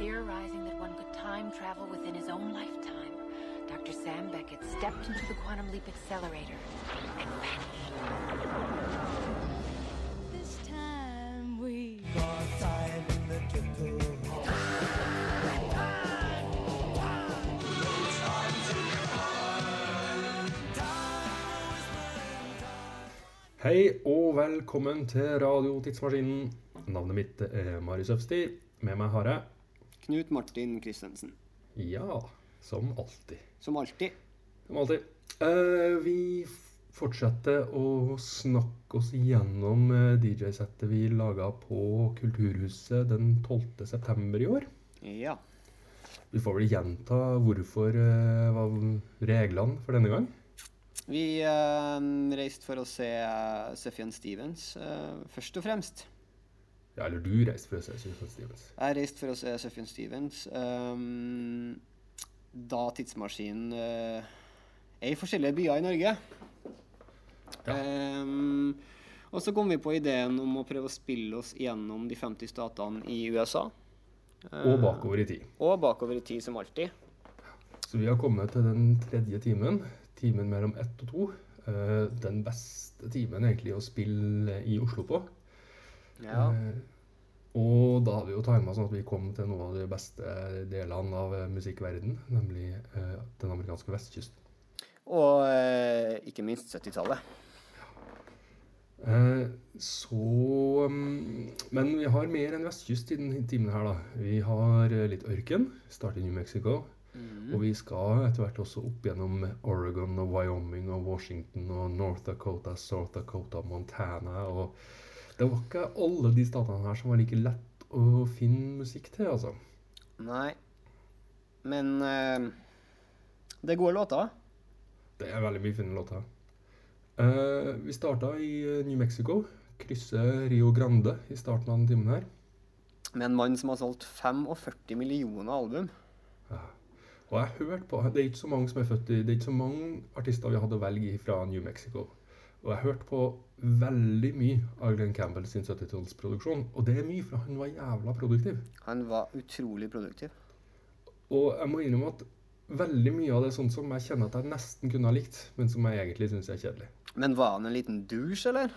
Theorizing that one could time travel within his own lifetime, Dr. Sam Beckett stepped into the quantum leap accelerator and vanished. This time we Hei og velkommen til Radio Tidsmaskinen. Navnet mitt er Marius Øfsti. Med meg har jeg Knut Martin Christensen. Ja, som alltid. Som alltid. Som alltid. Uh, vi fortsetter å snakke oss gjennom eh, DJ-settet vi laga på Kulturhuset den 12. september i år. Ja. Vi får vel gjenta hvorfor uh, var reglene for denne gang. Vi uh, reiste for å se uh, Sufjan Stevens, uh, først og fremst. Ja, eller du reiste for å se Sufjan Stevens. Jeg reiste for å se Sufjan Stevens Um, da tidsmaskinen uh, er i forskjellige byer i Norge. Ehm, og så kom vi på ideen om å prøve å spille oss gjennom de 50 statene i USA. Og bakover i tid. Og bakover i tid, som alltid. Så vi har kommet til den tredje timen. Timen mellom ett og to. Eh, den beste timen egentlig å spille i Oslo på. Ja. Og da hadde vi jo tima sånn at vi kom til noen av de beste delene av eh, musikkverden, nemlig eh, den amerikanske vestkysten. Og eh, ikke minst 70-tallet. Eh, så mm, Men vi har mer enn vestkyst i denne timen her, da. Vi har eh, litt ørken. Starter i New Mexico. Og vi skal etter hvert også opp gjennom Oregon og Wyoming og Washington og North Dakota, South Dakota, Montana og Det var ikke alle de statene her som var like lett å finne musikk til, altså. Nei. Men uh, det er gode låter. Det er veldig mye fine låter. Uh, vi starta i eh, New Mexico. Krysser Rio Grande i starten av den timen her. Med en mann som har solgt 45 millioner album. Og jeg hørte på, Det er ikke så mange som er født i, det er ikke så mange artister vi hadde å velge i fra New Mexico. Og jeg hørte på veldig mye av Glenn Campbell sin 70-tallsproduksjon. Og det er mye, for han var jævla produktiv. Han var utrolig produktiv. Og jeg må innrømme at veldig mye av det er sånt som jeg kjenner at jeg nesten kunne ha likt, men som jeg egentlig syns er kjedelig. Men var han en liten douche, eller?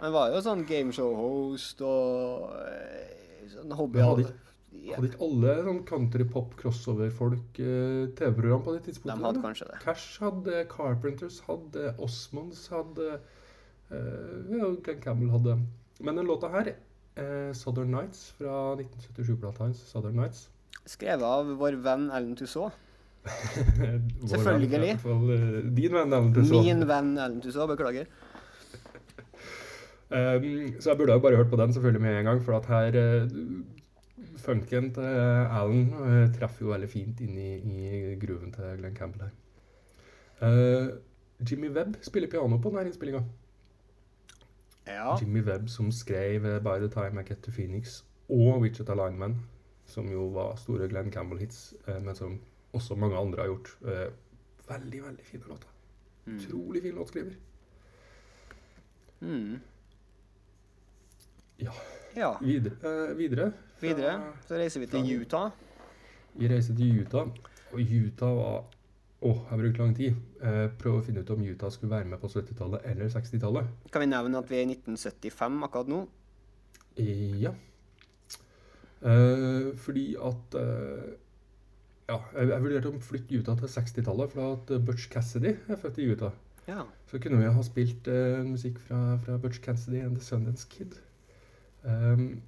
Han var jo sånn gameshow-host og eh, sånn hobby... Hadde Hadde ikke alle sånn country-pop-crossover-folk eh, TV-program på det tidspunktet? de hadde kanskje det. Cash hadde, Carpenters hadde, Osmonds hadde eh, Ja, Glenn Campbell hadde Men den låta her, eh, 'Southern Nights' fra 1977-plata hans, 'Southern Nights' Skrevet av vår venn Ellen Tussaud. Selvfølgelig. venn, fall, din venn, Ellen Tussaud. Min venn Ellen Tussaud, beklager. Um, så jeg burde jo bare hørt på den selvfølgelig med en gang, for at her uh, Funken til Alan uh, treffer jo veldig fint inn i, i gruven til Glenn Campbell her. Uh, Jimmy Webb spiller piano på denne innspillinga. Ja. Jimmy Webb som skrev 'By the Time I Get to Phoenix' og 'Wichita Lineman', som jo var store Glenn Campbell-hits, men som også mange andre har gjort. Veldig, veldig fine låter. Utrolig fin låtskriver. Mm. Ja. ja. Videre. eh, videre Videre så reiser vi til Utah. Vi reiser til Utah, og Utah var Åh, jeg brukte lang tid. Eh, prøve å finne ut om Utah skulle være med på 70-tallet eller 60-tallet. Kan vi nevne at vi er i 1975 akkurat nå? Eh, ja. Eh, fordi at eh, Ja, jeg, jeg vurderte å flytte Utah til 60-tallet, for at eh, Butch Cassidy er født i Utah. Ja. Så kunne vi ha spilt eh, musikk fra, fra Butch Cassidy and The Sundance Kid. Um,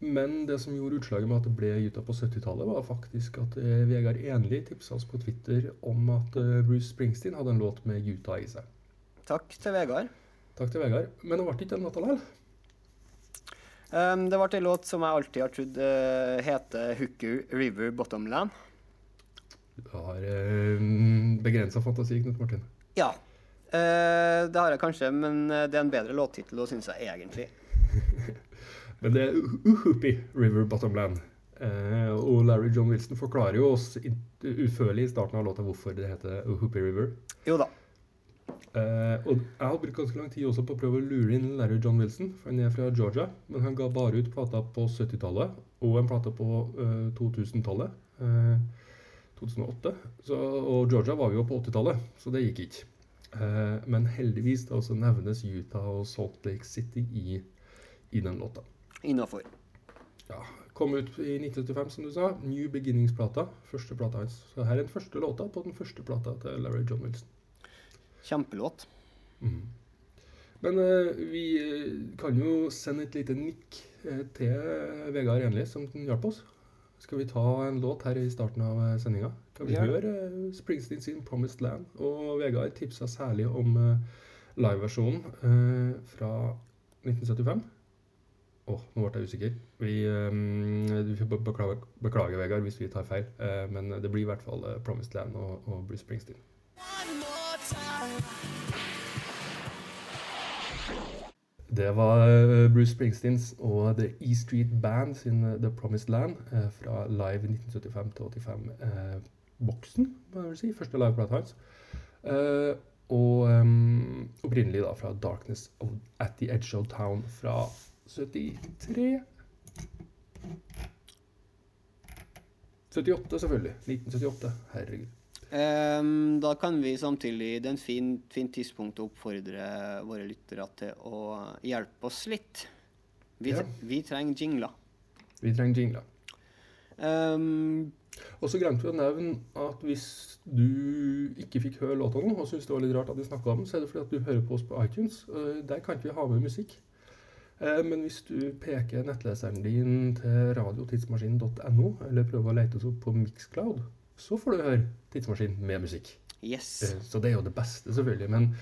men det som gjorde utslaget med at det ble Utah på 70-tallet, var faktisk at eh, Vegard Enli tipsa oss på Twitter om at eh, Bruce Springsteen hadde en låt med Utah i seg. Takk til Vegard. Takk til Vegard. Men det ble ikke den låta likevel. Um, det ble en låt som jeg alltid har trodd uh, heter Hooker River Bottomland. Du har uh, begrensa fantasi, Knut Martin. Ja. Uh, det har jeg kanskje, men det er en bedre låttittel, syns jeg egentlig. Men det er Uhupi River Bottomland. Eh, og Larry John Wilson forklarer jo oss utførlig i starten av låta hvorfor det heter Uhupi River. Jo da. Eh, og jeg har brukt ganske lang tid også på å prøve å lure inn Larry John Wilson, for han er fra Georgia. Men han ga bare ut plata på 70-tallet, og en plate på eh, 2000-tallet. eh, 2008. Så, og Georgia var jo på 80-tallet, så det gikk ikke. Eh, men heldigvis da også nevnes Utah og Salt Lake City i, i den låta. Innafor. Ja, Kom ut i 1975, som du sa. New Beginnings-plata. Første plata hans. Så her er den første låta på den første plata til Larry John Wilson. Kjempelåt. Mm. Men eh, vi eh, kan jo sende et lite nikk eh, til Vegard Enli, som hjalp oss. Skal vi ta en låt her i starten av uh, sendinga? Kan vi Ja. høre eh, Springsteen sin 'Promised Land'? Og Vegard tipsa særlig om liveversjonen eh, fra 1975. Åh, nå ble jeg usikker. Vi, eh, beklager, be- beklage, beklage, Vegard, hvis vi tar feil. Eh, men det blir i hvert fall eh, 'Promised Land' og, og Bruce Springsteen. Det var eh, Bruce Springsteens og The E Street Band sin eh, The Promised Land eh, fra live 1975 til 85-boksen, må jeg vel si. Første liveplata hans. Uh, og um, opprinnelig da fra Darkness of, at the Edge of Town fra 73 78, selvfølgelig. 1978. Herregud. Um, da kan vi samtidig Det er en fin, tidspunkt å oppfordre våre lyttere til å hjelpe oss litt. Vi, Ja. vi trenger jingler. Vi trenger jingler. Um, Og så glemte vi å nevne at hvis du ikke fikk høre låta nå, og syntes det var litt rart at vi snakka om den, så er det fordi at du hører på oss på iTunes. Eh, Der kan ikke vi ha med musikk. Eh, Men hvis du peker nettleseren din til radiotidsmaskinen.no, eller prøver å lete oss opp på Mixcloud, så får du høre Tidsmaskin med musikk. yes. Eh, Så det er jo det beste, selvfølgelig. Men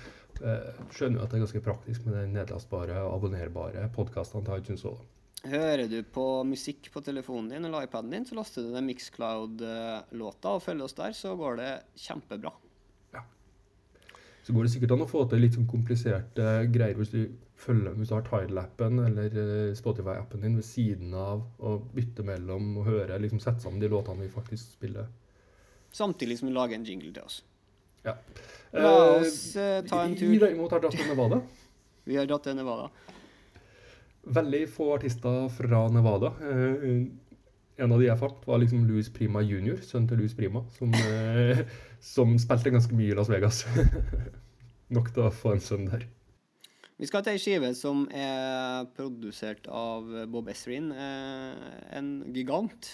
eh, skjønner jo at det er ganske praktisk med de nedlastbare og abonnerbare podkastene til iTunes òg. Hører du på musikk på telefonen din eller iPaden din, så laster du den Mixcloud-låta og følger oss der, så går det kjempebra. Så går det sikkert an å få til litt sånn kompliserte greier hvis du følger hvis du har Tidal-appen eller eh, Spotify-appen din ved siden av og bytte mellom og høre, liksom sette sammen de låtene vi faktisk spiller. Samtidig som du lager en jingle til oss. Ja. La Eh, oss eh, ta en tur. Vi derimot har dratt til Nevada. Vi har dratt til Nevada. Veldig få artister fra Nevada. Eh, en av de jeg fant, var liksom Louis Prima jr., sønnen til Louis Prima, som, som spilte ganske mye i Las Vegas. Nok til å få en sønn der. Vi skal til ei skive som er produsert av Bob Ezrin, eh, en gigant.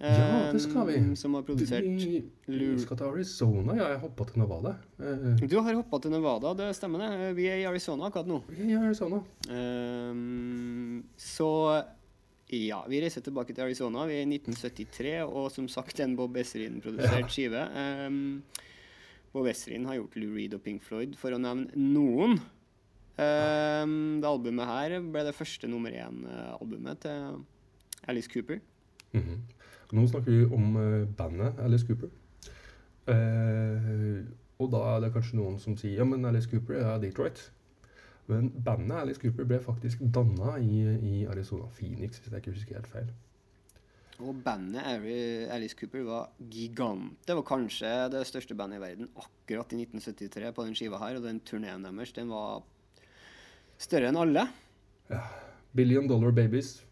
Ja, det skal vi. Eh, Som har produsert Vi, vi skal til Arizona. Ja, jeg hoppa til Nevada. Eh, Du har hoppa til Nevada, det stemmer det. Vi er i Arizona akkurat nå. vi er i Arizona. Så ja, vi reiser tilbake til Arizona. Vi er i 1973, og som sagt en Bob Ezrin-produsert skive. Ehm, Bob Ezrin har gjort Lou Reed og Pink Floyd, for å nevne noen. Ehm, det albumet her ble det første nummer én-albumet til Alice Cooper. Mhm. Nå snakker vi om eh, bandet Alice Cooper. Uh, og da er det kanskje noen som sier ja, men Alice Cooper er Detroit. Men bandet Alice Cooper ble faktisk danna i, i Arizona Phoenix, hvis jeg ikke husker helt feil. Og bandet Alice Cooper var gigant. Det var kanskje det største bandet i verden akkurat i 1973 på den skiva her, og den turneen deres den var større enn alle. Ja. Billion Dollar Babies.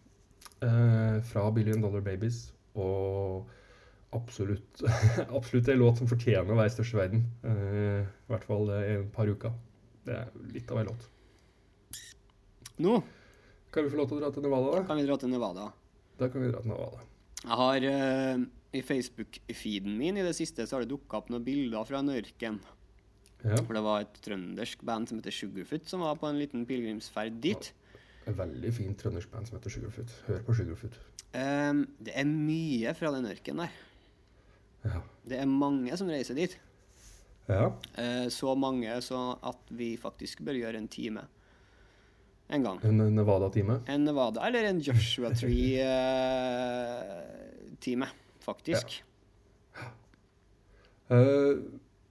Eh, fra Billion Dollar Babies. Og absolutt absolutt en låt som fortjener å være størst i verden. Eh, I hvert fall eh, i et par uker. Det er litt av en låt. Nå Kan vi få lov til å dra til Nevada, da? kan vi dra til Nevada. Da kan vi dra til Nevada. Jeg har uh, I Facebook-feeden min i det siste så har det dukka opp noen bilder fra en ørken. Ja. For det var et trøndersk band som heter Sugarfoot, som var på en liten pilegrimsferd dit. En veldig fin trøndersk band som heter Sugarfoot. Hør på Sugarfoot. Um, det er mye fra den ørkenen der. Ja. Det er mange som reiser dit. ja. Uh, så mange så at vi faktisk bør gjøre en time en gang. En Nevada-time. En Nevada eller en Joshua Tree-time, faktisk. Eh,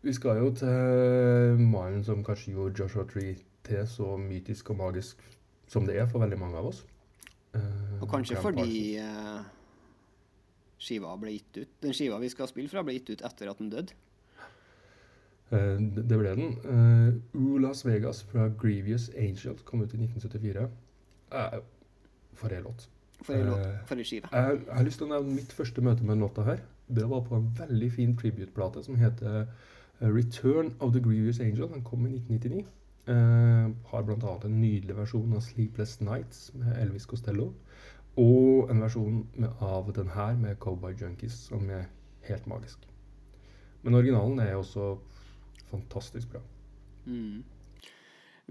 vi skal jo til mannen som kanskje gjorde Joshua Tree til så mytisk og magisk som det er for veldig mange av oss. Uh, Og kanskje fordi uh, skiva ble gitt ut Den skiva vi skal spille fra, ble gitt ut etter at den døde. Eh, det ble den. Uh, Las Vegas fra Grievous Angel kom ut i 1974. Uh, for en låt. For ei låt, Eh, for ei skive. Jeg, jeg har lyst til å nevne mitt første møte med den låta her. Det var på en veldig fin tribute-plate som heter eh, Return of the Grievous Angel. Den kom i 1999. Uh, har bl.a. en nydelig versjon av Sleepless Nights med Elvis Costello. Og en versjon med, av den her med Cowboy Junkies som er helt magisk. Men originalen er også fantastisk bra. Mm.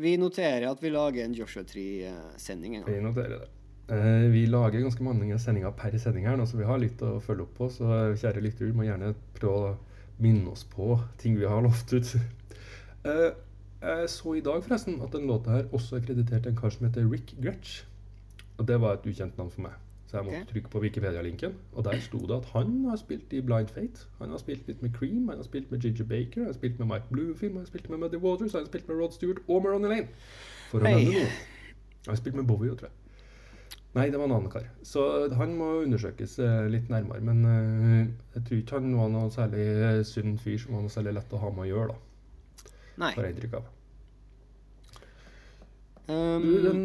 Vi noterer at vi lager en Joshua Tree-sending en gang. Vi noterer det. Eh, vi lager ganske mange sendinger per sending her nå, så vi har litt å følge opp på. Så eh, kjære lytter, du må gjerne prøve å minne oss på ting vi har lovt ut. Eh, jeg så i dag forresten at den låta her også er kreditert til en kar som heter Rick Gretsch. Og det var et ukjent navn for meg. Så jeg måtte okay. trykke på Wikipedia-linken. Og der sto det at han har spilt i Blind Fate. Han har spilt litt med Cream, han har spilt med Ginger Baker, han har spilt med Mike Bloomfield, han har spilt med Muddy Waters, han har spilt med Rod Stewart og med Ronny Lane. For å hey. nevne noe. Han har spilt med Bowie, tror jeg. Nei, det var en annen kar. Så han må undersøkes eh, litt nærmere. Men eh, jeg tror ikke han var noe særlig eh, sunn fyr som var noe særlig lett å ha med å gjøre, da. Nei. Får jeg inntrykk av. Um, Du, den,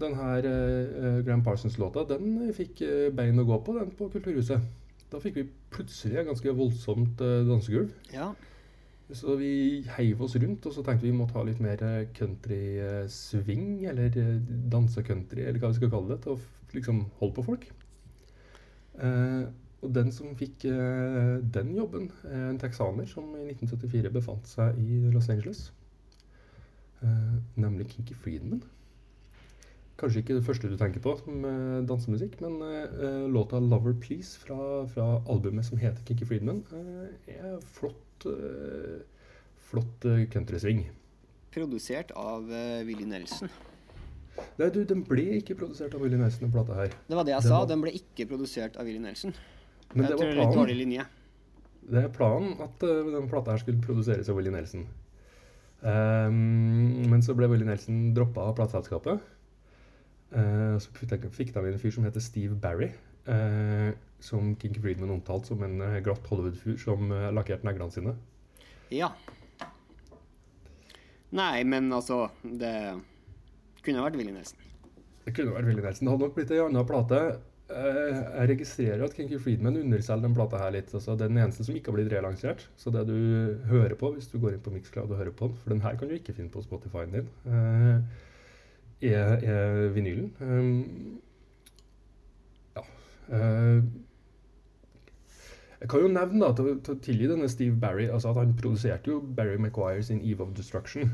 den her eh, Gram Parsons-låta, den fikk eh, bein å gå på, den på Kulturhuset. Da fikk vi plutselig et ganske voldsomt eh, dansegulv. ja. Så vi heiv oss rundt, og så tenkte vi vi måtte ha litt mer eh, country-swing, eller eh, danse-country, eller hva vi skal kalle det, til å liksom holde på folk. Eh, og den som fikk eh, den jobben, en texaner som i 1974 befant seg i Los Angeles. Eh, nemlig Kinky Friedman. Kanskje ikke det første du tenker på som eh, dansemusikk, men eh, låta 'Lover Please' fra, fra albumet som heter Kiki Friedman, uh, er flott, uh, flott countrysving. Produsert av uh, Willy Nelson. Nei, du, den ble ikke produsert av Willy Nelson, den plata her. Det var det jeg den sa. var- Den ble ikke produsert av Willy Nelson. Men jeg det var dårlig planen. linje. Det er planen at den plata her skulle produseres av Willy Nelson. Um, men så ble Willy Nelson droppa av plateselskapet. Eh, så fikk inn en fyr som heter Steve Barry. eh, som Kinky Friedman omtalte som en eh, glatt Hollywood-fyr som uh, lakkerte neglene sine. Ja. Nei, men altså Det kunne vært Willy Nelson. Det kunne vært Willy Nelson. Det hadde nok blitt ei anna plate. Jeg registrerer at Kinky Friedman underselger den plata her litt. Altså, det er den eneste som ikke har blitt relansert. Så det du hører på hvis du går inn på Mixcloud og hører på den, for den her kan du ikke finne på Spotify-en din, eh, er, er vinylen. Um, ja. Uh, jeg kan jo nevne da, til, til å tilgi denne Steve Barry altså at han produserte jo Barry Maguire sin Eve of Destruction.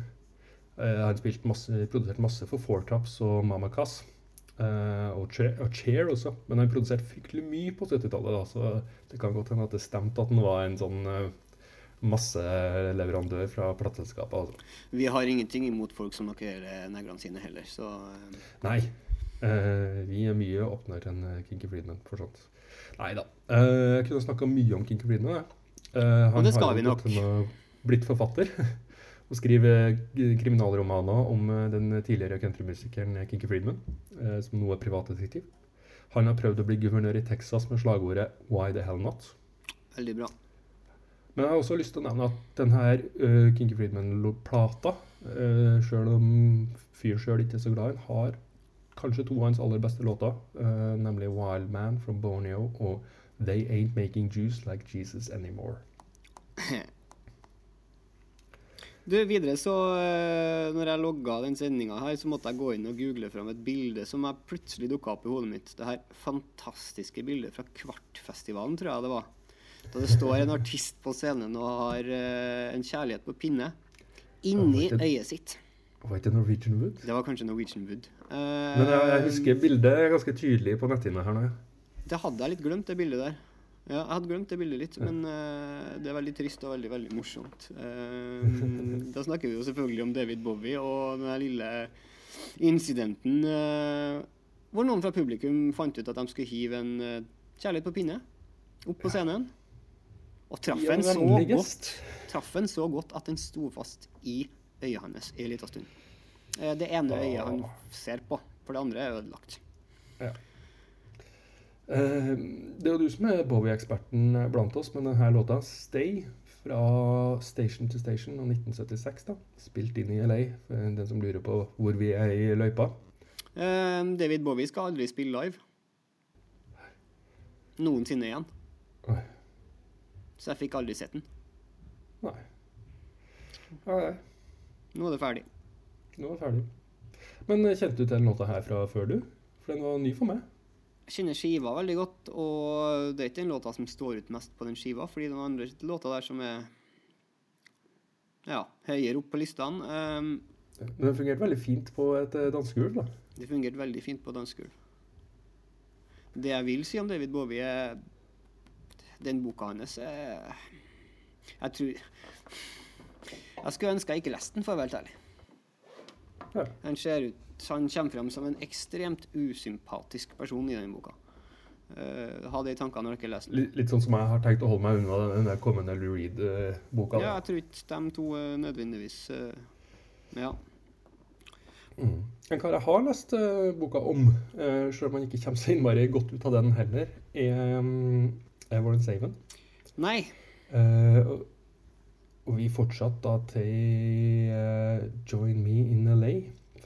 Uh, han produserte masse for Four Tops og Mama Cass. Uh, og, Chair, og Chair også. Men han produserte fryktelig mye på 70-tallet. Så det kan godt hende at det stemte at han var en sånn uh, masseleverandør fra plateselskapet. Altså. Vi har ingenting imot folk som lakkerer neglene sine heller, så eh, Nei. eh, vi er mye åpnere enn eh, Kinky Friedman, for sånt. Nei da. Eh, jeg kunne snakka mye om Kinky Friedman. Eh, han Og det skal har vi nok. blitt forfatter. og skriver kriminalromaner om eh, den tidligere countrymusikeren eh, Kinky Friedman, eh, som nå er privatdetektiv. Han har prøvd å bli guvernør i Texas med slagordet 'Why the hell not'? veldig bra. Men jeg har også lyst til å nevne at denne uh, Kinky Friedman-plata, uh, sjøl om fyr sjøl ikke er så glad i den, har kanskje to av hans aller beste låter, uh, nemlig 'Wild Man' from Borneo og 'They Ain't Making Juice Like Jesus Anymore'. Du, videre så uh, Når jeg logga den sendinga her, så måtte jeg gå inn og google fram et bilde som jeg plutselig dukka opp i hodet mitt. Det her fantastiske bildet fra Kvartfestivalen, tror jeg det var. Da det står en artist på scenen og har uh, en kjærlighet på pinne inni Ja, det- øyet sitt. Var ikke Norwegian Wood? Det var kanskje Norwegian Wood. Uh, Men jeg, jeg husker bildet er ganske tydelig på netthinna her nå. Det hadde jeg litt glemt, det bildet der. Ja, jeg hadde glemt det bildet litt, men uh, det er veldig trist og veldig veldig morsomt. Uh, da snakker vi jo selvfølgelig om David Bowie og den lille incidenten uh, hvor noen fra publikum fant ut at de skulle hive en kjærlighet på pinne opp på scenen. Og traff en så godt traff en så godt at den sto fast i øyet hans i en liten stund. Eh, det ene øyet han ser på, for det andre er ødelagt. Ja. det er jo du som er Bowie-eksperten blant oss, men denne låta 'Stay' fra Station to Station av 1976, da, spilt inn i LA, for den som lurer på hvor vi er i løypa. Eh, David Bowie skal aldri spille live. Noensinne igjen. Oi. Så jeg fikk aldri sett den. Nei. Ja, ja. Nå er det ferdig. Nå er det ferdig. Men eh, kjente du til den låta her fra før, du? For den var ny for meg. Jeg kjenner skiva veldig godt, og det er ikke den låta som står ut mest på den skiva, fordi noen andre låta der som er ja, høyere opp på listene. Um, Men den fungerte veldig fint på et eh, dansegulv, da. det fungerte veldig fint på dansegulv. Det jeg vil si om David Bowie, er den boka hans er Jeg tror Jeg skulle ønske jeg ikke leste den, for å være helt ærlig. Ja. Han ser ut Han kommer frem som en ekstremt usympatisk person i den boka. Uh, ha det i tankene når dere leser den. Litt, litt sånn som jeg har tenkt å holde meg unna den der kommende Lou Reed-boka. Ja, jeg tror ikke de to uh, nødvendigvis uh, Ja. Mm. En kar jeg har lest eh, boka om, uh, selv om han ikke kommer så innmari godt ut av den heller, er, um, Warren Saven. Nei. Eh, og, og vi fortsatte da til eh, Join Me in LA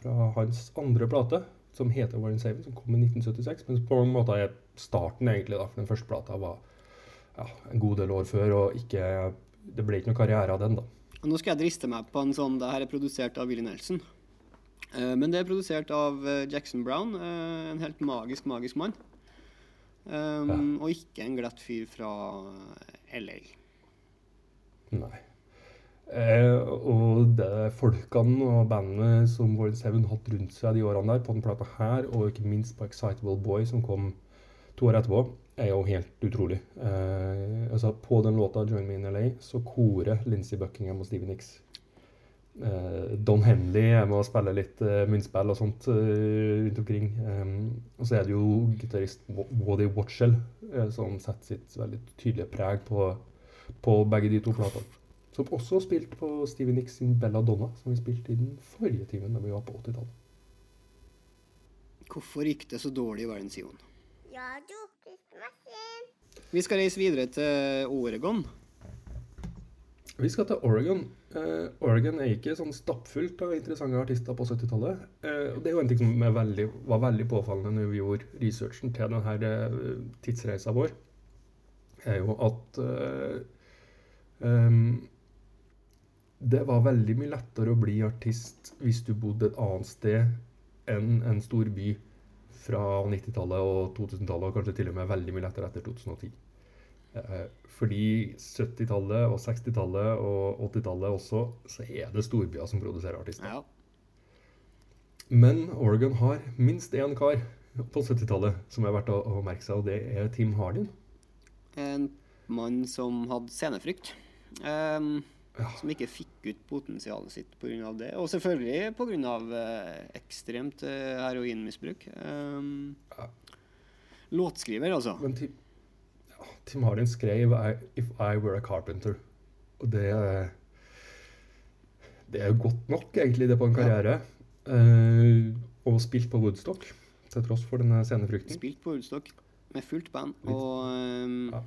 fra hans andre plate, som heter Warren Saven, som kom i 1976, men på mange måter er starten egentlig da, for den første plata var ja, en god del år før, og ikke, det ble ikke noe karriere av den da. Og nå skal jeg driste meg på en sånn Det her er produsert av Willy Nelson. Eh, men det er produsert av eh, Jackson Brown, eh, en helt magisk, magisk mann. Um, Og ikke en glatt fyr fra LA. Nei. Eh, og det folkene og bandet som Warren Seven hatt rundt seg de årene der, på den plata her, og ikke minst på Excitable Boy, som kom to år etterpå, er jo helt utrolig. Eh, altså På den låta 'Join Me in LA' så korer Lindsey Buckingham og Stevie Nicks. Eh, Don Henley er med å spille litt eh, munnspill og sånt eh, rundt omkring. Um, og så er det jo gitarist Wo- Woody Watchell som setter sitt veldig tydelige preg på, på begge de to platene. Som også spilte på Stevie Nicks sin Belladonna, som vi spilte i den forrige timen da vi var på 80-tallet. Hvorfor gikk det så dårlig i verden, Sion? Ja, du, Vi skal reise videre til Oregon. Vi skal til Oregon. Uh, Oregon er ikke sånn stappfullt av interessante artister på 70-tallet. Uh, det er jo en ting som veldig, var veldig påfallende når vi gjorde researchen til denne uh, tidsreisa vår, er jo at uh, um, det var veldig mye lettere å bli artist hvis du bodde et annet sted enn en stor by fra 90-tallet og 2000-tallet, og kanskje til og med veldig mye lettere etter 2010. Eh, Fordi 70-tallet og 60-tallet og 80-tallet også, så er det storbyer som produserer artister. Ja. Men Oregon har minst én kar på 70-tallet som er verdt å, å merke seg, og det er Tim Hardin. En mann som hadde scenefrykt. Um, Ja. Som ikke fikk ut potensialet sitt pga. det. Og selvfølgelig pga. Uh, ekstremt uh, heroinmisbruk. Um, Ja. Låtskriver, altså. Men Tim, ja, Tim Hardin skrev I, 'If I Were a Carpenter'. Og det Det er godt nok, egentlig, det på en karriere. Eh, og spilt på Woodstock, til tross for denne scenefrykten. Spilt på Woodstock med fullt band. Og um, Ja.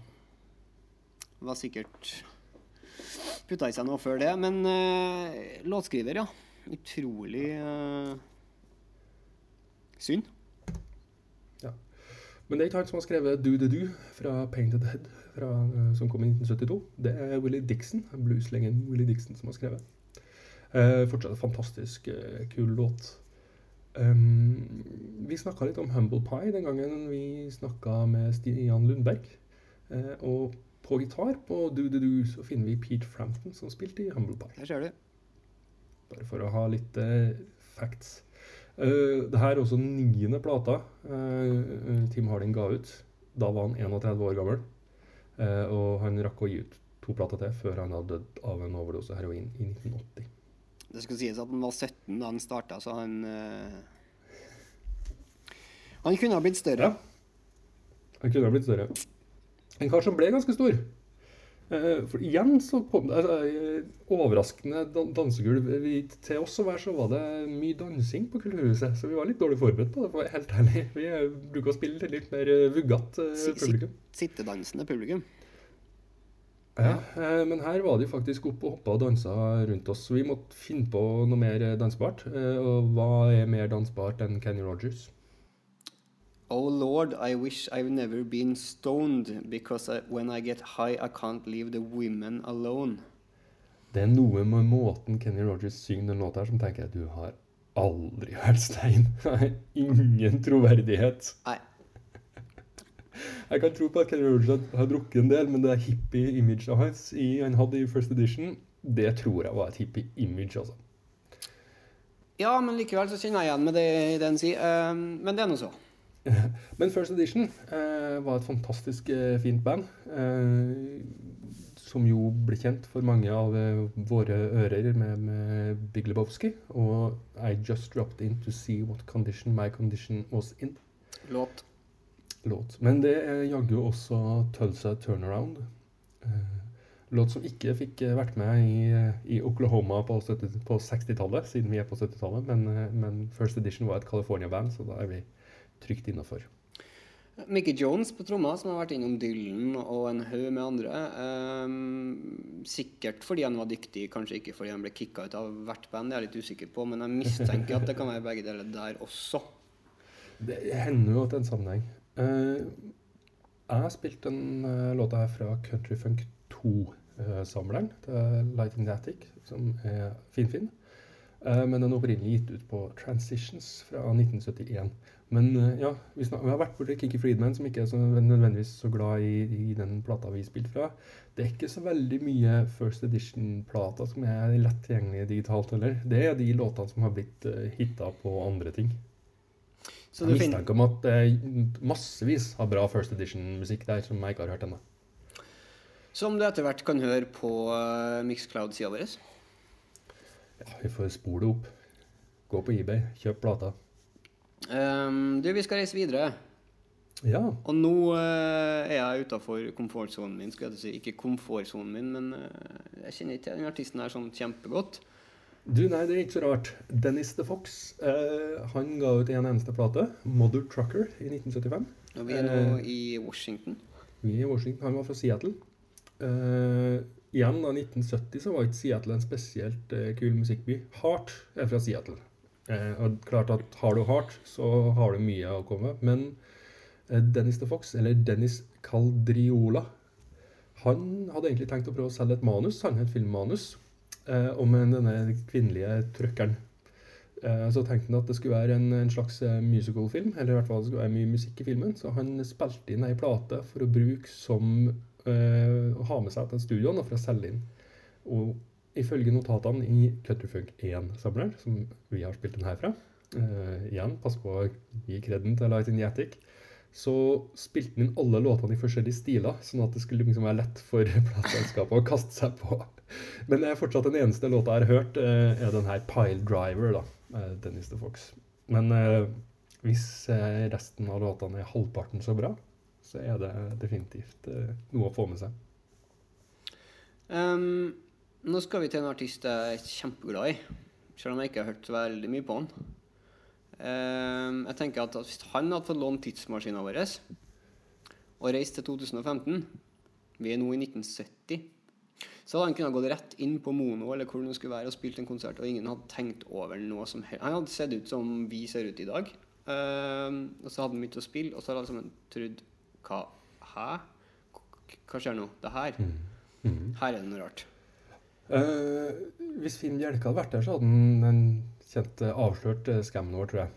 var sikkert putta i seg noe før det. Men uh, låtskriver, ja. Utrolig uh, synd. Men det er ikke han som har skrevet 'Do The Do' fra Painted Head, fra, eh, som kom i 1972. Det er Willie Dixon, blueslingen Willie Dixon, som har skrevet. Eh, fortsatt en fantastisk eh, kul låt. Um, vi snakka litt om Humble Pie den gangen vi snakka med Stian Lundberg. Eh, og på gitar på Do The Do så finner vi Pete Frampton, som spilte i Humble Pie. Her ser du. Bare for å ha litt eh, facts. Uh, det her er også niende plata eh, Tim Harding ga ut. Da var han 31 år gammel. Eh, og han rakk å gi ut to plater til før han hadde dødd av en overdose heroin i 1980. Det skal sies at han var 17 da han starta, så han Han kunne ha blitt større. Ja. Han kunne ha blitt større. En kar som ble ganske stor. Eh, for igjen så kom det altså, eh, overraskende dansegulv. Til oss å være så var det mye dansing på Kulturhuset, så vi var litt dårlig forberedt på det. for helt ærlig. Vi eh, bruker å spille til litt mer si- publikum. Sittedansende publikum. Ja, men her var de faktisk oppe og hoppa og dansa rundt oss, så vi måtte finne på noe mer dansbart. Og hva er mer dansbart enn Kenny Rogers? Oh Lord, I wish I've never been stoned, because I, when I get high I can't leave the women alone. Det er noe med måten Kenny Rogers synger den låta her, som tenker jeg du har aldri hørt Stein. Ingen troverdighet. Nei. Jeg kan tro på at Kenny Rogers har- drukket en del, men det hippie-imaget hans i, han hadde i First Edition, det tror jeg var et hippie-image, altså. Ja, men likevel så kjenner jeg igjen med det den sier. Eh, men det er nå så. Men First Edition eh, var et fantastisk eh, fint band. Eh, som jo ble kjent for mange av eh, våre ører med, med Big Lebowski. Og I Just Dropped In To See What Condition My Condition Was In. Låt. Låt. Men det jaggu også Tulsa Turnaround. Eh, låt som ikke fikk eh, vært med i, i Oklahoma på, 70 på 60-tallet, siden vi er på 70-tallet. Men, men First Edition var et California-band, så da er vi trygt innafor. Mickey Jones på tromma, som har vært innom Dylan og en haug med andre. Um, sikkert fordi han var dyktig, kanskje ikke fordi han ble kicka ut av hvert band. Det er jeg litt usikker på, men jeg mistenker at det kan være begge deler der også. Det hender jo at det er en sammenheng. Uh, jeg har spilt den eh, låta her fra Country Funk 2-samleren til Light in the Attic, som er finfin. Eh, men den er opprinnelig gitt ut på Transitions fra 1971. Men eh, ja, vi, snak- vi har vært borti Kiki Friedman, som ikke er så nødvendigvis så glad i, i den plata vi spilte fra. Det er ikke så veldig mye First Edition-plater som er lett tilgjengelige digitalt heller. Det er de låtene som har blitt uh, hitta på andre ting. Så Jeg mistenker om at det er massevis av bra First Edition-musikk der som jeg ikke har hørt ennå. Som du etter hvert kan høre på uh, Mixcloud-sida vår. Ja, vi får spole det opp. Gå på eBay, kjøp plata. Um, du, vi skal reise videre. Ja. Og nå uh, er jeg utafor komfortsonen min. skulle jeg si. Ikke komfortsonen min, men uh, jeg kjenner ikke den artisten her sånn kjempegodt. Du, nei, det er ikke så rart. Dennis the Fox uh, han ga ut en eneste plate, 'Mother Trucker', i 1975. Og vi er nå i Washington. Vi er i Washington. Han var fra Seattle. Igjen, da 1970 så var ikke Seattle en spesielt kul musikkby. Heart er fra Seattle. Eh, og klart at har du hardt, så har du mye å komme. Men eh, Dennis the Fox, eller Dennis Caldriola, han hadde egentlig tenkt å prøve å selge et manus, han et filmmanus, eh, om denne kvinnelige trøkkeren. Eh, så tenkte han at det skulle være en, en slags eh, musicalfilm, eller i hvert fall det skulle være mye musikk i filmen. Så han spilte inn ei plate for å bruke som Å ha med seg til studioene for å selge inn. Og ifølge notatene i Cutterfunk 1-samleren, som vi har spilt den her fra eh, Igjen, pass på å gi kreden til Light in the Attic. Så spilte han inn alle låtene i forskjellige stiler, sånn at det skulle liksom være lett for plateselskapet å kaste seg på. Men det er fortsatt den eneste låta jeg har hørt, uh, er den her Pile Driver, da. Uh, Dennis the Fox. Men hvis resten av låtene er halvparten så bra, så er det definitivt noe å få med seg. Um, nå skal vi til en artist jeg er kjempeglad i, selv om jeg ikke har hørt så veldig mye på han. Uh, jeg tenker at Hvis han hadde fått lånt tidsmaskinen vår og reist til 2015 Vi er nå i 1970. Så hadde han kunnet gått rett inn på Mono eller hvor det skulle være og spilt en konsert, og ingen hadde tenkt over noe som helst. Han hadde sett ut som vi ser ut i dag. Uh, og så hadde han begynt å spille, og så hadde alle sammen trodd Hva? Hæ? Hva skjer nå? Det her? Her er det noe rart. Eh, hvis Finn Bjelke hadde vært der, så hadde han kjent eh, avslørt skammen vår, tror jeg.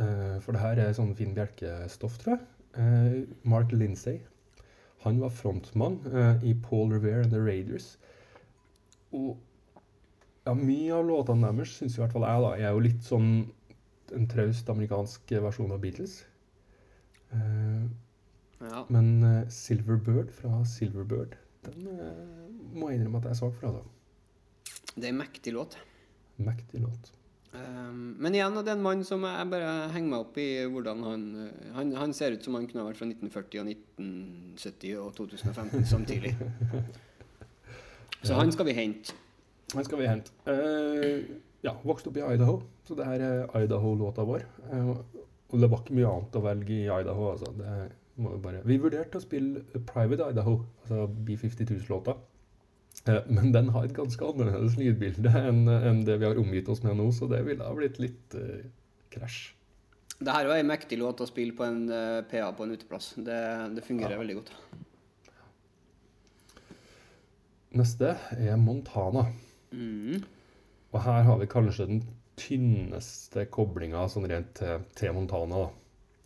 Uh, for det her er sånn Finn Bjelke-stoff, tror jeg. Uh, Mark Lindsay. Han var frontmann eh, i Paul Revere and The Raiders. Og ja, mye av låtene deres syns i hvert fall jeg da, Jeg er jo litt sånn en traust amerikansk versjon av Beatles. Eh, Ja. men Silver Bird fra Silver Bird, den eh, må jeg innrømme at jeg er svak for. Altså. Det er en mektig låt. Mektig låt. Um, men igjen, det er en mann som jeg bare henger meg opp i hvordan han uh, Han, han ser ut som han kunne ha vært fra 1940 og 1970 og 2015 samtidig. Så han skal vi hente. Han skal vi hente. Uh, ja, vokste opp i Idaho, så det her er Idaho-låta vår. Uh, og det var ikke mye annet å velge i Idaho, altså. Det må jo bare Vi vurderte å spille Private Idaho, altså B-52s-låta. Eh, men den har et ganske annerledes lydbilde enn det vi har omgitt oss med nå, så det ville ha blitt litt eh, krasj. Det her er ei mektig låt å spille på en uh, PA på en uteplass. Det, det fungerer veldig godt. Neste er Montana. Mm. Og her har vi kanskje den tynneste koblinga sånn rent til, til Montana.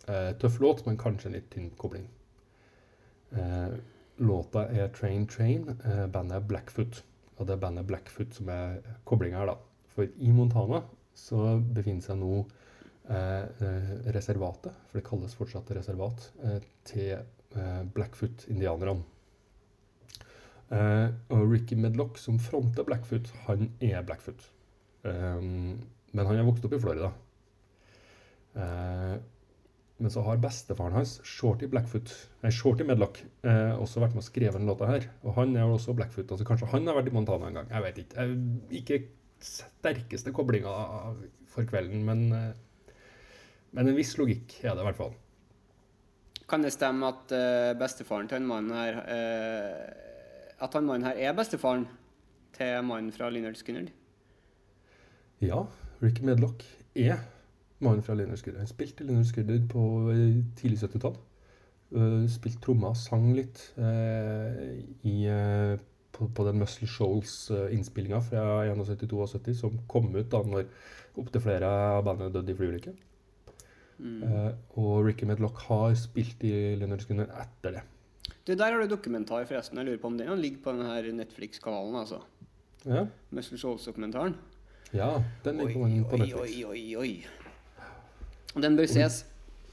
Eh, tøff låt, men kanskje en litt tynn kobling. Eh, låta er Train Train. Eh, bandet er Blackfoot. Og det er bandet Blackfoot som er koblinga her, da. For i Montana så befinner seg nå eh, eh, reservatet, for det kalles fortsatt reservat, eh, til eh, Blackfoot-indianerne. Eh, og Ricky Medlock, som fronter Blackfoot, han er Blackfoot. Men han er vokst opp i Florida. Men så har bestefaren hans, Shorty Blackfoot, nei, Shorty Medlock, eh, også vært med og skrevet den låta her. Og han er jo også Blackfoot. altså Kanskje han har vært i Montana en gang. Jeg vet ikke. Ikke sterkeste koblinga for kvelden, men, eh, men en viss logikk er det i hvert fall. Kan det stemme at uh, bestefaren til den mannen her uh, At han mannen her er bestefaren til mannen fra Lynyrd Skynyrd? Ja, Ricky Medlock er mannen fra Leonard Skudder. Han spilte i Skudder på eh, tidlig 70-tall. Uh, spilte trommer, sang litt eh, i, eh, på, på den Muscle Shoals-innspillinga fra 71-72, som kom ut da når opptil flere av bandet døde i flyulykke. Eh, og Ricky Medlock har spilt i Leonard Skynyrd etter det. Du, Der har du dokumentar, forresten. Jeg lurer på om den ligger på denne Netflix-kanalen. altså. Ja, Muscle Shoals-dokumentaren. ja den ligger på, på oi, oi, oi, oi. Den bør ses.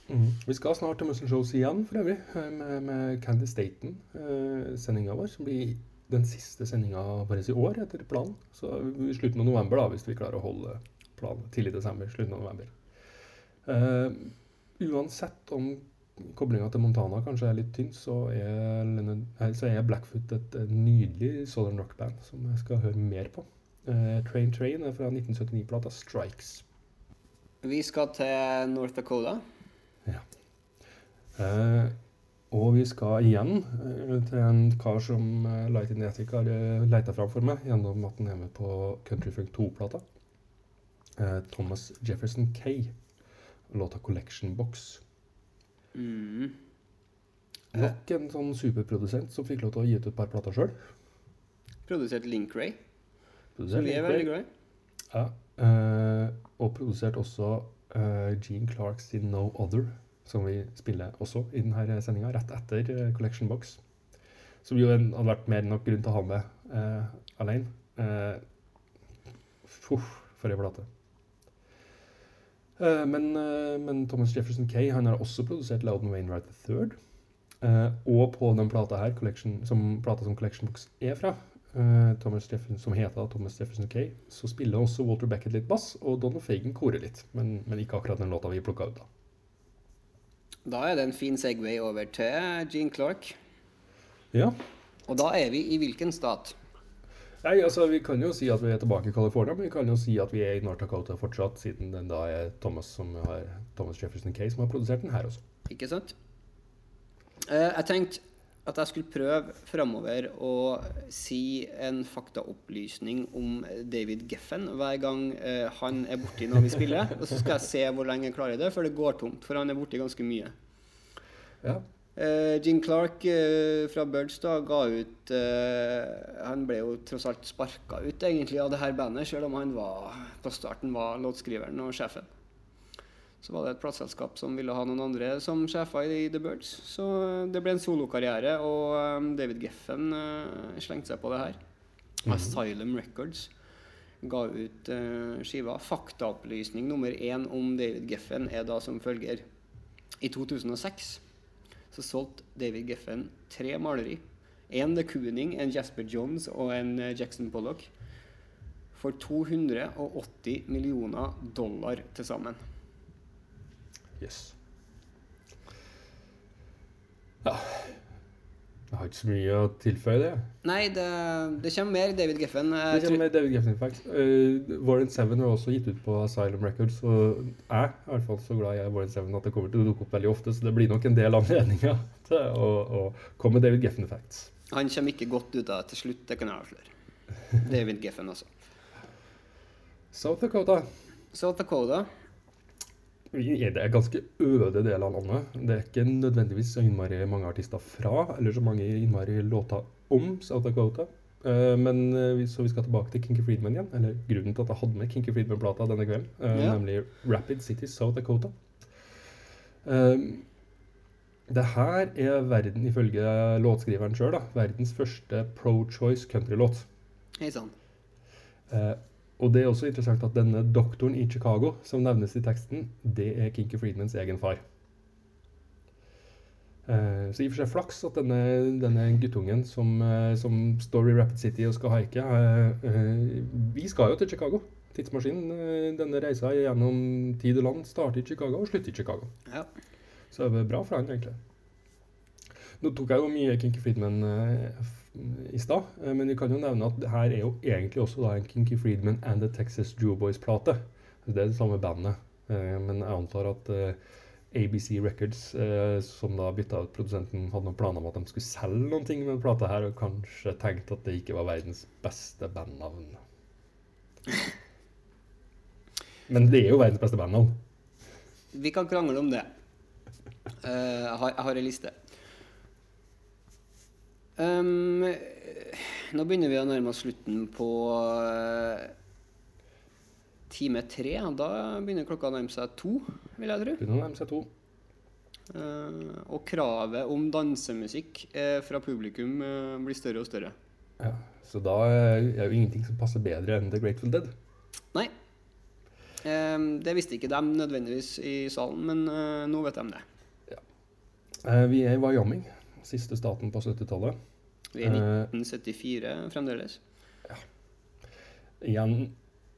Mm. Vi skal snart til Muscle Shows igjen, for øvrig, eh, med, med Candy Staten, eh, vår, som blir den siste sendinga vår i år, etter planen. Så i slutten av november, da, hvis vi klarer å holde planen. Tidlig desember, slutten av november. Eh, uansett om koblinga til Montana kanskje er litt tynn, så er, så er Blackfoot et, nydelig southern rock-band som jeg skal høre mer på. Eh, Train Train er fra 1979-plata Strikes. Vi skal til North Dakota. Eh, og vi skal igjen eh, til en kar som eh, Light in the har uh, leita fram for meg gjennom at han er med på Country Funk 2-plata. Eh, Thomas Jefferson Kay. Låta 'Collection Box'. Mm. Nok en sånn superprodusent som fikk lov til å gi ut et par plater sjøl. Produsert Link Ray, som vi er veldig glad i. Ja, eh, og produsert også eh, Gene Clarks sin 'No Other', som vi spiller også i denne sendinga, rett etter eh, Collection Box. Som jo hadde vært mer enn nok grunn til å ha med eh, alene. Eh, fuff, for ei plate. Eh, men, eh, men Thomas Jefferson Kay han har også produsert Loudon Wainwright III. Eh, og på den plata her, som, plata som Collection Box er fra, eh, Thomas Jefferson, som heter Thomas Jefferson Kay, så spiller også Walter Beckett litt bass, og Donald Fagan korer litt. Men, men ikke akkurat den låta vi plukka ut, da. Da er det en fin Segway over til Gene Clark. Ja. Og da er vi i hvilken stat? Nei, altså Vi kan jo si at vi er tilbake i California, men vi kan jo si at vi er i North Dakota fortsatt, siden den da er Thomas, som har, Thomas Jefferson Kay som har produsert den her også. Ikke sant? Uh, jeg tenkte at jeg skulle prøve framover å si en faktaopplysning om David Geffen hver gang eh, han er borti når vi spiller. Og så skal jeg se hvor lenge jeg klarer det, for det går tomt. For han er borti ganske mye. Ja. Eh, Gene Clark eh, fra Birds da ga ut eh, Han ble jo tross alt sparka ut egentlig av det her bandet, selv om han var, på starten var låtskriveren og sjefen. Så var det et plateselskap som ville ha noen andre som sjefer i The Birds. Så eh, det ble en solokarriere, og eh, David Geffen eh, slengte seg på det her. Asylum Records ga ut uh, skiva. Faktaopplysning nummer én om David Geffen er da som følger. I 2006 så solgte David Geffen tre maleri. En The Cooning, en Jasper Jones og en Jackson Pollock. For 280 millioner dollar til sammen. Yes. Ja. Jeg har ikke så mye å tilføye, det. Nei, det, det kommer mer David Geffen. Det kommer mer David Geffen faktisk. Uh, Warren Seven har også gitt ut på Asylum Records, og jeg er i hvert fall så glad i Warren Seven at det kommer til å dukke opp veldig ofte, så det blir nok en del anledninger til å, å komme med David Geffen facts. Han kommer ikke godt ut av det til slutt, det kan jeg avsløre. David Geffen, altså. South Dakota South Dakota. Vi er det ganske øde del av landet. Det er ikke nødvendigvis så innmari mange artister fra, eller så mange innmari låter om South Dakota. Eh, men eh, så vi skal tilbake til Kinky Friedman igjen, eller grunnen til at jeg hadde med Kinky Friedman-plata denne kvelden, eh, Ja. nemlig Rapid City, South Dakota. Um, det her er verden, ifølge låtskriveren sjøl, verdens første pro-choice countrylåt. Hei sann. Og det er også interessant at denne doktoren i Chicago som nevnes i teksten, det er Kinky Friedmans egen far. Eh, så i og for seg flaks at denne, denne guttungen som, eh, som står i Rapid City og skal haike eh, Vi skal jo til Chicago. Tidsmaskinen. denne reisa gjennom tid og land starter i Chicago og slutter i Chicago. Ja. Så det er bra for han, egentlig. Nå tok jeg jo mye Kinky Friedman i stad, eh, men vi kan jo nevne at her er jo egentlig også da en Kinky Friedman and The Texas Jewboys-plate. Det er det samme bandet, eh, men jeg antar at eh, ABC Records, som da bytta ut produsenten, hadde noen planer om at de skulle selge noen ting med plata her, og kanskje tenkte at det ikke var verdens beste bandnavn. Men det er jo verdens beste bandnavn. Vi kan krangle om det. Jeg, har, jeg har ei liste. Um, nå begynner vi å nærme oss slutten på uh, time tre. Da begynner klokka å nærme seg to, vil jeg tro. Begynner å nærme seg to. Uh, og kravet om dansemusikk uh, fra publikum eh, blir større og større. Ja, så da er jo ingenting som passer bedre enn The Grateful Dead. Nei. Eh, det visste ikke de nødvendigvis i salen, men nå vet de det. Eh, vi er i Wyoming, siste staten på 70-tallet. Vi er i Eh. 1974 fremdeles. Igjen,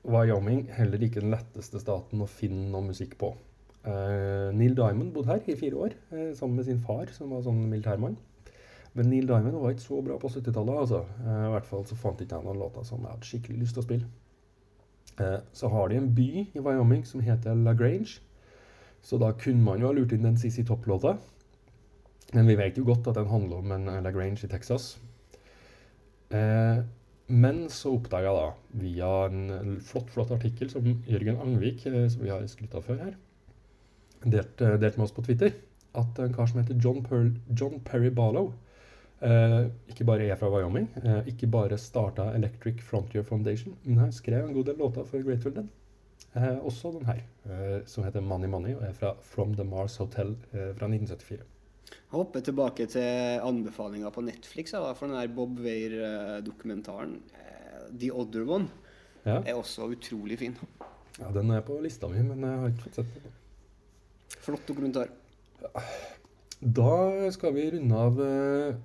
Wyoming heller ikke den letteste staten å finne noe musikk på. Eh, Neil Diamond bodde her i fire år, eh, sammen med sin far, som var sånn militærmann. Men Neil Diamond var ikke så bra på 70-tallet, altså. Eh, I hvert fall så fant ikke jeg noen låter som jeg hadde skikkelig lyst til å spille. Så har de en by i Wyoming som heter LaGrange. Så da kunne man jo ha lurt inn den CC Topp-låta. Men vi vet jo godt at den handler om en LaGrange i Texas. Eh, men så oppdaga jeg da, via en flott flott artikkel som Jørgen Angvik, eh, som vi har skrytt av før her, delt, eh, delt med oss på Twitter, at en kar som heter John, Perl, John Perry Barlow eh, ikke bare er fra Wyoming, eh, ikke bare starta Electric Frontier Foundation, men han skrev en god del låter for Grateful Dead. Eh, også den her, som heter Money Money, og er fra From the Mars Hotel fra 1974. Jeg hopper tilbake til anbefalinga på Netflix da, for den der Bob Weir-dokumentaren. eh, The Other One Ja. er også utrolig fin. ja, den er på lista mi, men jeg har ikke fått sett den. Flott dokumentar. Da skal vi runde av eh,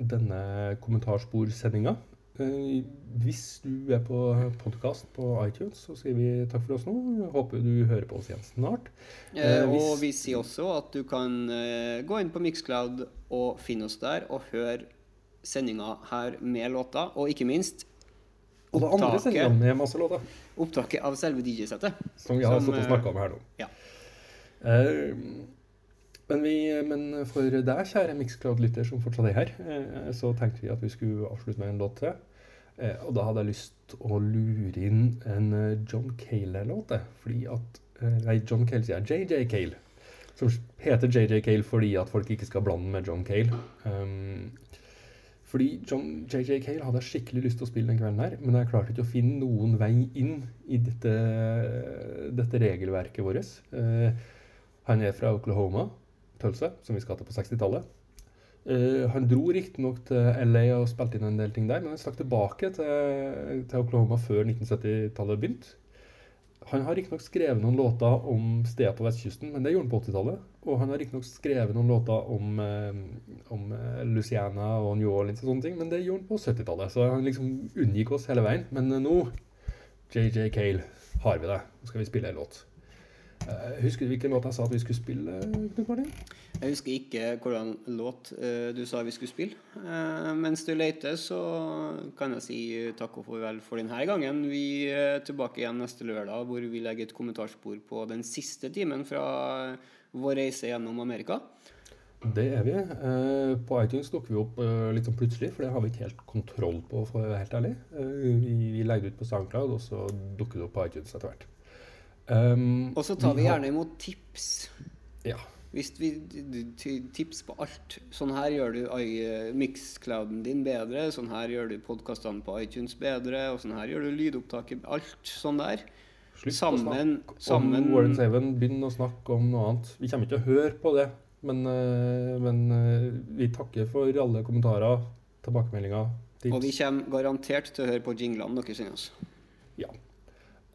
denne kommentarsporsendinga. Uh, hvis du er på podkast på iTunes, så sier vi takk for oss nå. Håper du hører på oss igjen snart. Eh, Eh, hvis- og vi sier også at du kan eh, gå inn på Mixcloud og finne oss der og høre sendinga her med låter. Og ikke minst opptaket, opptaket av selve DJ-settet. Som vi har Som, stått og eh, snakka om her nå. ja. Eh, men, vi, men for deg, kjære Mixcloud-lytter som fortsatt er her, eh, så tenkte vi at vi skulle avslutte med en låt til. Eh, og da hadde jeg lyst å lure inn en eh, John Cale-låt. Fordi at Nei, John Cale sier jeg. JJ Cale. Som heter JJ Cale fordi at folk ikke skal blande med John Cale. Um, fordi John JJ Cale hadde jeg skikkelig lyst til å spille den kvelden her, men jeg klarte ikke å finne noen vei inn i dette, dette regelverket vårt. Uh, han er fra Oklahoma, Tulsa, som vi skal til på 60-tallet. Uh, han dro riktignok til LA og spilte inn en del ting der, men han stakk tilbake til, til Oklahoma før 1970-tallet begynte. Han har riktignok skrevet noen låter om steder på vestkysten, men det gjorde han på 80-tallet. Og han har riktignok skrevet noen låter om, eh, om Luciana og New Orleans og sånne ting, men det gjorde han på 70-tallet. Så han liksom unngikk oss hele veien. Men eh, nå, JJ Cale, har vi det. Nå skal vi spille en låt. Eh, Husker du hvilken låt jeg sa at vi skulle spille, Knut Martin? Jeg husker ikke hvordan låt eh, du sa vi skulle spille. Eh, mens du leter, så kan jeg si takk og farvel for denne gangen. Vi er tilbake igjen neste lørdag, hvor vi legger et kommentarspor på den siste timen fra vår reise gjennom Amerika. Det er vi. På iTunes dukker vi opp litt sånn plutselig, for det har vi ikke helt kontroll på, for å være helt ærlig. Vi vi legger det ut på SoundCloud, og så dukker det opp på iTunes etter hvert. Um, Og så tar vi gjerne imot tips. Ja. Hvis vi tips på alt. Sånn her gjør du i- mixclouden din bedre. Sånn her gjør du podkastene på iTunes bedre. Og sånn her gjør du lydopptaket Alt sånn der. Slutt Sammen- å snakke sammen- om Warren Saven, Begynn å snakke om noe annet. Vi kommer ikke til å høre på det, men, eh, men eh, vi takker for alle kommentarer, tilbakemeldinger, tips. Og vi kommer garantert til å høre på jinglene dere sender oss. Ja.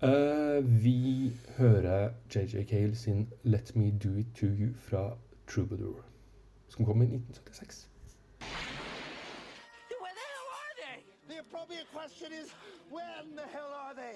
Eh, vi hører JJ Cale sin 'Let Me Do It To You' fra Troubadour, som kom i 1976. Where the hell are they? The appropriate question is, when the hell are they?